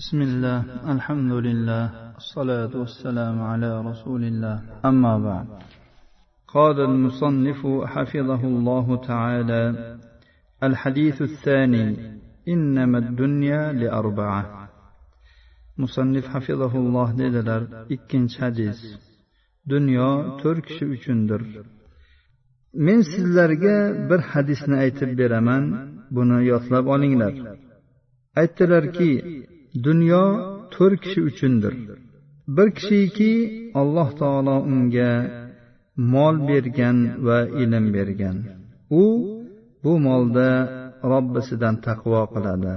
بسم الله الحمد لله الصلاة والسلام على رسول الله أما بعد قال المصنف حفظه الله تعالى الحديث الثاني إنما الدنيا لأربعة مصنف حفظه الله dedilar ikkinchi hadis dunyo to'rt kishi uchundir men sizlarga bir hadisni aytib beraman buni yodlab olinglar aytdilarki dunyo to'rt kishi uchundir. Bir kishiki alloh taolo unga mol bergan va ilm bergan. U bu molda robbisidan taqvo qiladi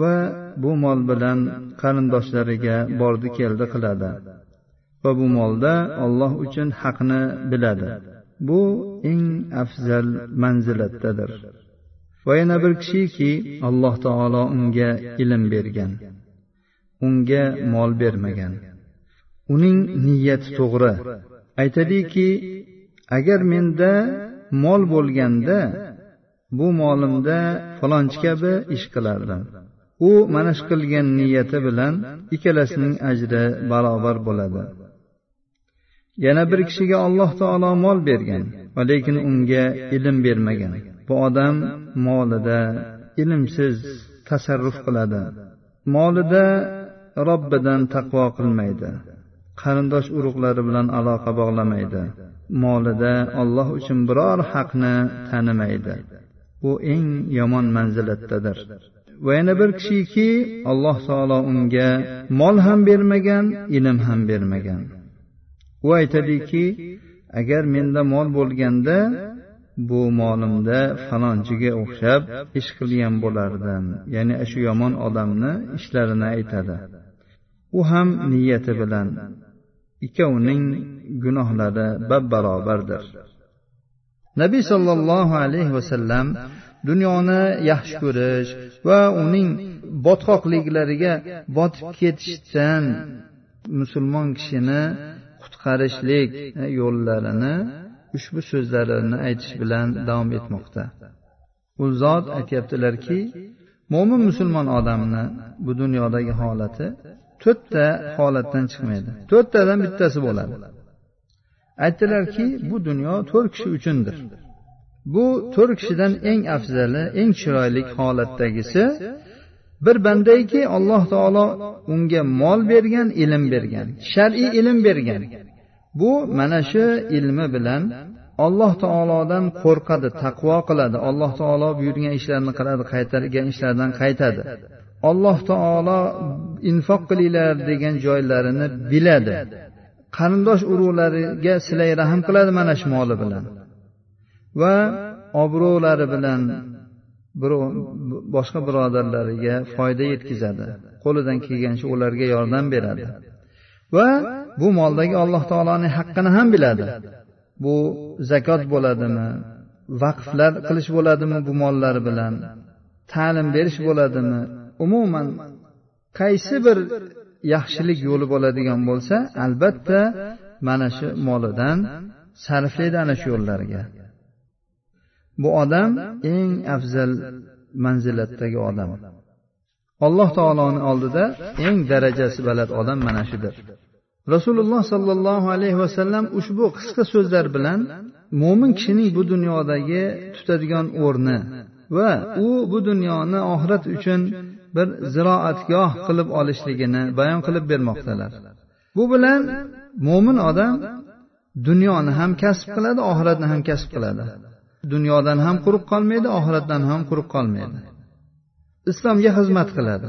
va bu mol bilan qarindoshlariga bordi keldi qiladi va bu molda olloh uchun haqni biladi. Bu eng afzal manzilatdadir. Va yana bir kishiki alloh taolo unga ilm bergan. Unga mol bermagan. Uning niyati to'g'ri. Aytadiki agar menda mol bo'lganda bu molimda falonchi kabi ish qilardim. U mana shu qilgan niyati bilan ikkalasining ajri barobar bo'ladi. Yana bir kishiga alloh taolo mol bergan va lekin unga ilm bermagan. Bu odam molida ilmsiz tasarruf qiladi. Molida robbidan taqvo qilmaydi. Qarindosh urug'lari bilan aloqa bog'lamaydi. Molida olloh uchun biror haqni tanimaydi. U eng yomon manzilatdadir. Va yana bir kishiki alloh taolo unga mol ham bermagan ilm ham bermagan. U aytadiki agar menda mol bo'lganda bu molimda falonchiga o'xshab ish qilgan bo'lardim. Ya'ni shu yomon odamni ishlarini aytadi. U ham niyati bilan. Ikkovining gunohlari bab barobardir nabiy sollallohu alayhi vasallam dunyoni yaxshi ko'rish va uning botqoqliklariga botib ketishdan musulmon kishini qutqarishlik yo'llarini ushbu so'zlarini aytish bilan davom etmoqda. U zot aytyaptilarki mo'min musulmon odamni bu dunyodagi holati to'rtta holatdan chiqmaydi. To'rttadan bittasi bo'ladi. Aytdilarki bu dunyo to'rt kishi uchundir. Bu to'rt kishidan eng afzali eng chiroyli holatdagisi bir bandayki alloh taolo unga mol bergan ilm bergan shar'iy ilm bergan. Bu mana shu ilmi bilan alloh taolodan qo'rqadi taqvo qiladi. Alloh taolo buyurgan ishlarni qiladi qaytargan ishlardan qaytadi. Alloh taolo infoq qilinglar degan joylarini biladi. Qarindosh urug'lariga silay rahm qiladi mana shu moli bilan. Va obro'lari bilan boshqa birodarlariga foyda yetkazadi. Qo'lidan kelgancha ularga yordam beradi. Va bu moldagi alloh taoloning haqqini ham biladi. Bu zakot bo'ladimi? Vaqflar qilish bo'ladimi bu mollari bilan? Ta'lim berish bo'ladimi? Umuman qaysi bir yaxshilik yo'li bo'ladigan bo'lsa albatta mana shu molidan sarflaydi ana shu yo'llarga. Bu odam eng afzal manzilatdagi odam. Alloh taoloni oldida eng darajasi baland odam mana shudir. Rasululloh sollallohu alayhi vasallam ushbu qisqa so'zlar bilan mo'min kishining bu dunyodagi tutadigan o'rni va u bu dunyoni oxirat uchun bir ziroatgoh qilib olishligini bayon qilib bermoqdalar. Bu bilan mo'min odam dunyoni ham kasb qiladi oxiratni ham kasb qiladi. Dunyodan ham quruq qolmaydi oxiratdan ham quruq qolmaydi. Islomga xizmat qiladi.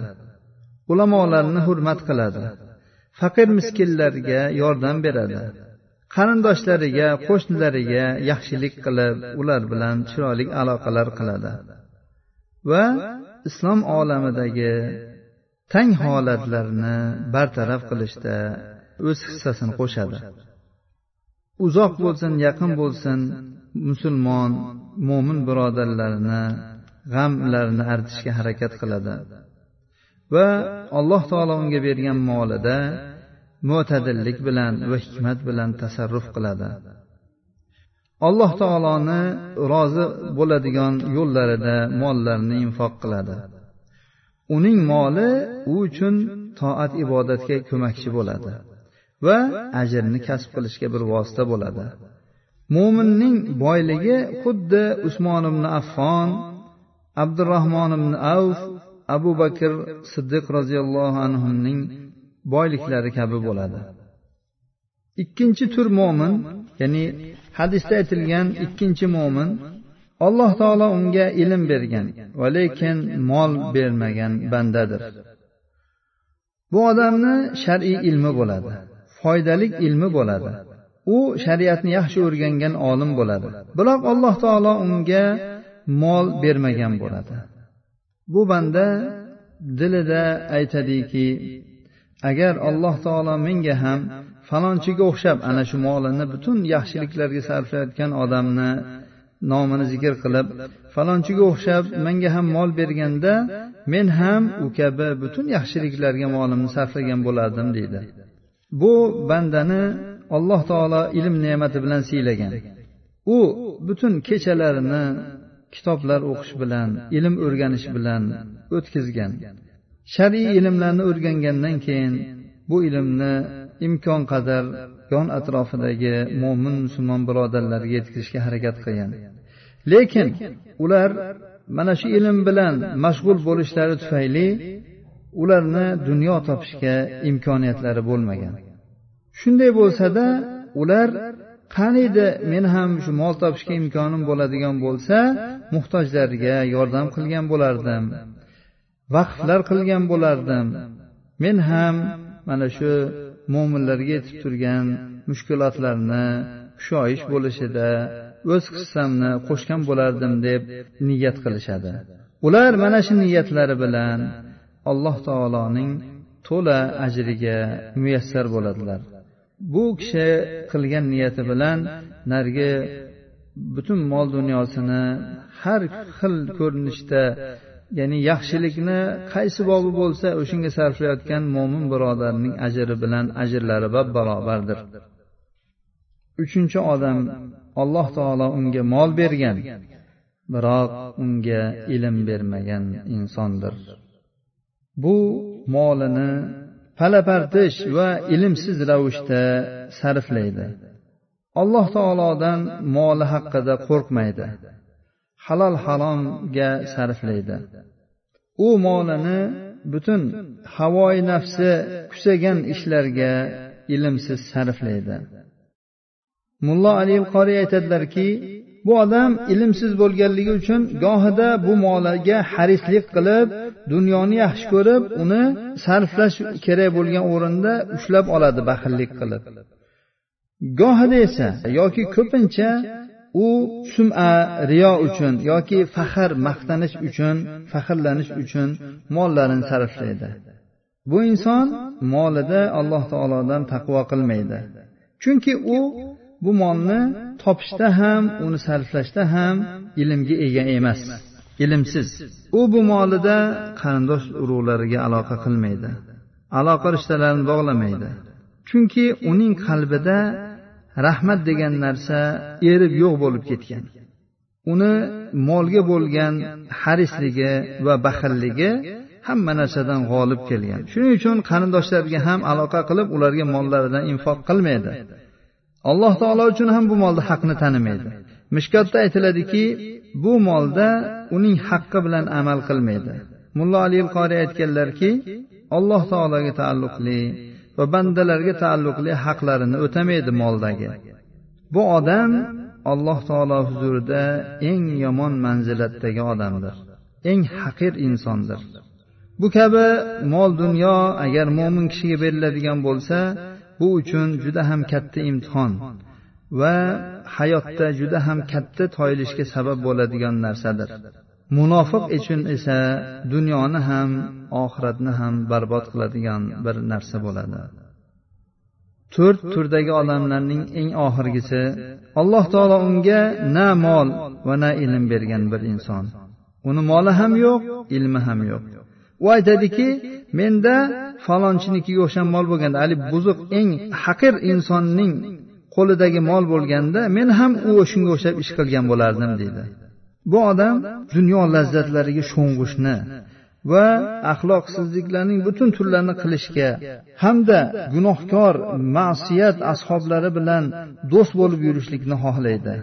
Ulamolarni hurmat qiladi. Faqir miskinlarga yordam beradi. Qarindoshlariga qo'shnilariga yaxshilik qilib ular bilan chiroyli aloqalar qiladi. Va islom olamidagi tang holatlarni bartaraf qilishda o'z hissasini qo'shadi. Uzoq bo'lsin yaqin bo'lsin musulmon mo'min birodarlarini g'amlarini artishga harakat qiladi. Va alloh taolo unga bergan molida mo'tadillik bilan va hikmat bilan tasarruf qiladi. Alloh taoloni rozi bo'ladigan yo'llarida mollarni infoq qiladi. Uning moli u uchun toat ibodatga ko'makchi bo'ladi va ajrni kasb qilishga bir vosita bo'ladi. Mo'minning boyligi xuddi usmon ibn affon abdurahmon ibn avf abu bakr siddiq roziyallohu anhuning boyliklari kabi bo'ladi. Ikkinchi tur mo'min ya'ni hadisda aytilgan ikkinchi mo'min alloh taolo unga ilm bergan va lekin mol bermagan bandadir. Bu odamni shar'iy ilmi bo'ladi foydali ilmi bo'ladi. U shariatni yaxshi o'rgangan olim bo'ladi. Biroq alloh taolo unga mol bermagan bo'ladi. Bu banda dilida aytadiki agar alloh taolo menga ham falonchiga o'xshab ana shu molini butun yaxshiliklarga sarflayotgan odamni nomini zikr qilib falonchiga o'xshab menga ham mol berganda men ham u kabi butun yaxshiliklarga molimni sarflagan bo'lardim deydi. Bu bandani alloh taolo ilm ne'mati bilan siylagan. U butun kechalarini kitoblar o'qish bilan ilm o'rganish bilan o'tkazgan. Shar'iy ilmlarni o'rgangandan keyin bu ilmni imkon qadar yon atrofidagi mo'min musulmon birodarlarga yetkazishga harakat qilgan. Lekin ular mana shu ilm bilan mashg'ul bo'lishlari tufayli ularni dunyo topishga imkoniyatlari bo'lmagan. Shunday bo'lsada ular qaniydi men ham shu mol topishga imkonim bo'ladigan bo'lsa muhtojlarga yordam qilgan bo'lardim vaqflar qilgan bo'lardim. Men ham mana shu mo'minlarga yetib turgan mushkulotlarni kushoyish bo'lishida o'z hissamni qo'shgan bo'lardim deb niyat qilishadi. Ular mana shu niyatlari bilan alloh taoloning to'la ajriga muyassar bo'ladilar. Bu kishi qilgan niyati bilan narigi butun mol dunyosini har xil ko'rinishda ya'ni yaxshilikni qaysi bobi bo'lsa o'shanga sarflayotgan mo'min birodarning ajri bilan ajrlari bab barobardir uchinchi odam alloh taolo unga mol bergan biroq unga ilm bermagan insondir. Bu molini palapartish va ilmsiz ravishda sarflaydi. Alloh taolodan moli haqida qo'rqmaydi. Halol haromga sarflaydi. U molini butun havoyi nafsi kusagan ishlarga ilmsiz sarflaydi. Mullo ali qoriy aytadilarki bu odam ilmsiz bo'lganligi uchun gohida bu moliga harislik qilib dunyoni yaxshi ko'rib uni sarflash kerak bo'lgan o'rinda ushlab oladi baxillik qilib. Gohida esa yoki ko'pincha u suma riyo uchun yoki faxr maqtanish uchun faxrlanish uchun mollarini sarflaydi. Bu inson molida alloh taolodan taqvo qilmaydi. Chunki u bu molni topishda ham uni sarflashda ham ilmga ega emas ilmsiz. U bu molida qarindosh urug'lariga aloqa qilmaydi aloqa rishtalarini bog'lamaydi. Chunki uning qalbida rahmat degan narsa erib yo'q bo'lib ketgan. Uni molga bo'lgan harisligi va baxilligi hamma narsadan g'olib kelgan. Shuning uchun qarindoshlariga ham aloqa qilib ularga mollaridan infoq qilmaydi. Alloh taolo uchun ham bu molni haqni tanimaydi. Mishkotda aytiladiki bu molda uning haqqi bilan amal qilmaydi. Mullo ali qori aytganlarki alloh taologa taalluqli va bandalarga taalluqli haqlarini o'tamaydi moldagi. Bu odam alloh taolo huzurida eng yomon manzilatdagi odamdir eng haqir insondir. Bu kabi mol dunyo agar mo'min kishiga beriladigan bo'lsa bu uchun juda ham katta imtihon va hayotda juda ham katta toyilishga sabab bo'ladigan narsadir. Munofiq uchun esa dunyoni ham oxiratni ham barbod qiladigan bir narsa bo'ladi. To'rt turdagi odamlarning eng oxirgisi alloh taolo unga na mol va na ilm bergan bir inson. Uni moli ham yo'q ilmi ham yo'q. U aytadiki menda falonchinikiga o'xshab mol bo'lganda haligi buzuq eng haqir insonning qo'lidagi mol bo'lganda men ham u shunga o'xshab ish qilgan bo'lardim deydi. Bu odam dunyo lazzatlariga sho'ng'ishni va axloqsizliklarning butun turlarini qilishga hamda gunohkor ma'siyat ashoblari bilan do'st bo'lib yurishlikni xohlaydi.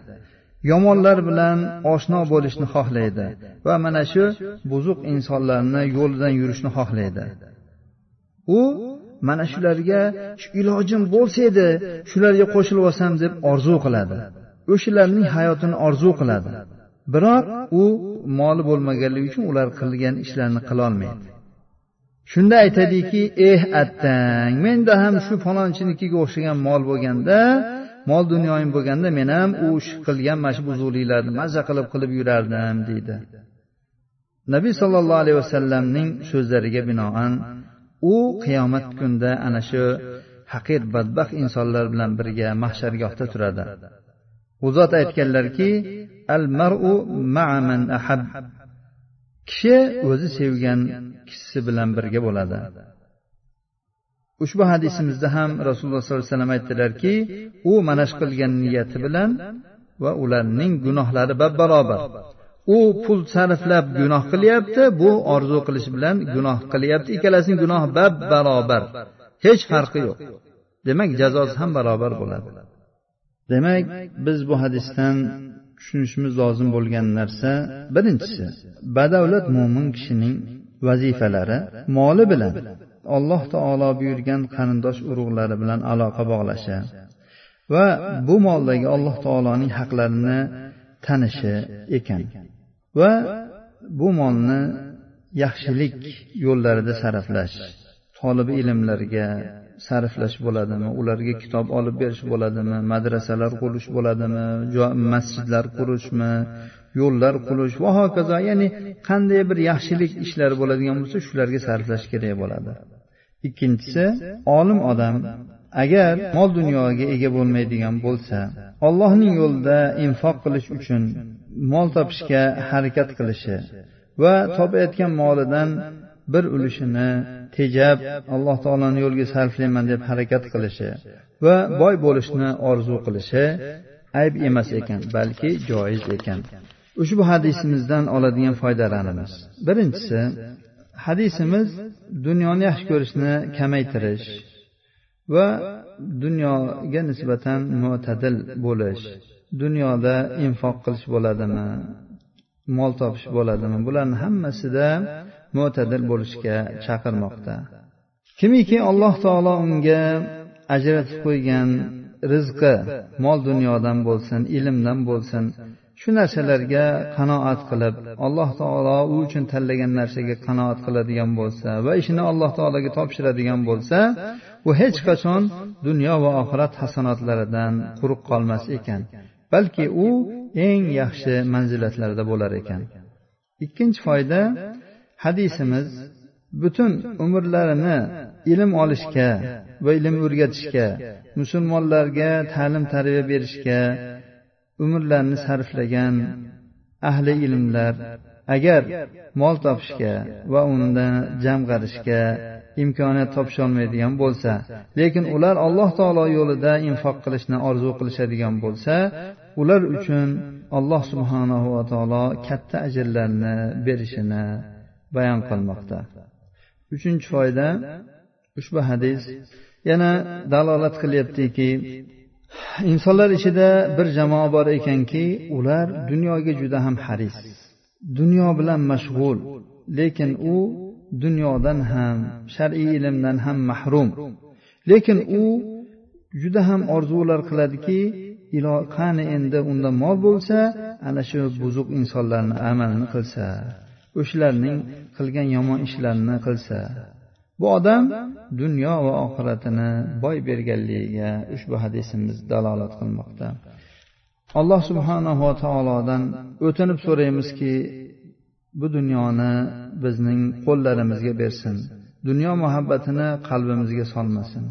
Yomonlar bilan oshno bo'lishni xohlaydi va mana shu buzuq insonlarni yo'lidan yurishni xohlaydi. U mana shularga shu ilojim bo'lsa edi shularga qo'shilib olsam deb orzu qiladi. O'shalarning hayotini orzu qiladi. Biroq u moli bo'lmaganligi uchun ular qilgan ishlarini qilolmaydi. Shunda aytadiki eh attang menda ham shu falonchinikiga o'xshagan mol bo'lganda mol dunyoyim bo'lganda men ham u qilgan mana shu buzuqliklarni mazza qilib qilib yurardim deydi. Nabiy sollallohu alayhi vasallamning so'zlariga binoan u qiyomat kunida ana shu haqir badbaxt insonlar bilan birga mahshargohda turadi. U zot aytganlarki al maru man ahab. Kishi o'zi sevgan kishisi bilan birga bo'ladi. Ushbu hadisimizda ham rasululloh sollallohu alayhi vasallam aytdilarki u mana shu qilgan niyati bilan va ularning gunohlari bab barobar u pul sarflab gunoh qilyapti bu orzu qilish bilan gunoh qilyapti. Ikkalasining gunohi bab barobar hech farqi yo'q. Demak jazosi ham barobar bo'ladi. Demak biz bu hadisdan tushunishimiz lozim bo'lgan narsa birinchisi badavlat mo'min kishining vazifalari moli bilan alloh taolo buyurgan qarindosh urug'lari bilan aloqa bog'lashi va bu moldagi alloh taoloning haqlarini tanishi ekan va bu molni yaxshilik yo'llarida sarflash. Tolib ilmlarga sarflash bo'ladimi? Ularga kitob olib berish bo'ladimi? Madrasalar qurish bo'ladimi? Masjidlar qurishmi? Yo'llar qurish? Va hokazo ya'ni qanday bir yaxshilik ishlari bo'ladigan bo'lsa shularga sarflash kerak bo'ladi. Ikkinchisi olim odam agar mol dunyoga ega bo'lmaydigan bo'lsa ollohning yo'lida infoq qilish uchun mol topishga harakat qilishi va topayotgan molidan bir ulushini tejab alloh taoloni yo'liga sarflayman deb harakat qilishi va boy bo'lishni orzu qilishi ayb emas ekan balki joiz ekan. Ushbu hadisimizdan oladigan foydalarimiz. Birinchisi hadisimiz dunyoni yaxshi ko'rishni kamaytirish va dunyoga nisbatan mo'tadil bo'lish. Dunyoda infoq qilish bo'ladimi mol topish bo'ladimi bularni hammasida mo'tadil bo'lishga chaqirmoqda. Kimiki alloh taolo unga ajratib qo'ygan rizqi mol dunyodan bo'lsin ilmdan bo'lsin shu narsalarga qanoat qilib alloh taolo u uchun tanlagan narsaga qanoat qiladigan bo'lsa va ishini alloh taologa topshiradigan bo'lsa u hech qachon dunyo va oxirat hasanotlaridan quruq qolmas ekan balki u eng yaxshi manzilatlarda bo'lar ekan. Ikkinchi foyda hadisimiz butun umrlarini ilm olishga va ilm o'rgatishga musulmonlarga ta'lim tarbiya berishga umrlarini sarflagan ahli ilmlar agar mol topishga va undan jamg'arishga imkoniyat topisholmaydigan bo'lsa lekin ular alloh taolo yo'lida infoq qilishni orzu qilishadigan bo'lsa ular uchun alloh subhanahu va taolo katta ajrlarni berishini bayon qilmoqda. Uchinchi foyda ushbu hadis. Yana dalolat qilyaptiki insonlar ichida bir jamoa bor ekanki ular dunyoga juda ham haris. Dunyo bilan mashg'ul lekin u dunyodan ham shar'iy ilmdan ham mahrum. Lekin u juda ham orzular qiladiki ilo qani endi unda mol bo'lsa ana shu buzuq insonlarni amalini qilsa. O'shalarning qilgan yomon ishlarini qilsa bu odam dunyo va oxiratini boy berganligiga ushbu hadisimiz dalolat qilmoqda. Alloh subhanahu va taolodan o'tinib so'raymizki bu dunyoni bizning qo'llarimizga bersin dunyo muhabbatini qalbimizga solmasin.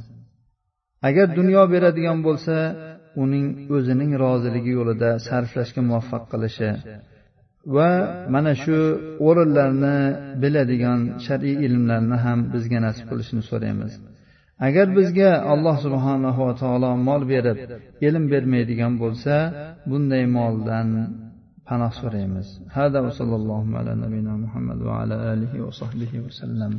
Agar dunyo beradigan bo'lsa uning o'zining roziligi yo'lida sarflashga muvaffaq qilishi va mana shu o'rinlarni biladigan shar'iy ilmlarni ham bizga nasib qilishini so'raymiz. Agar bizga alloh subhanahu va taolo mol berib ilm bermaydigan bo'lsa bunday moldan panoh so'raymiz. Hada va sallallohu ala nabiyina muhammad va ala alihi va sahbihi vasallam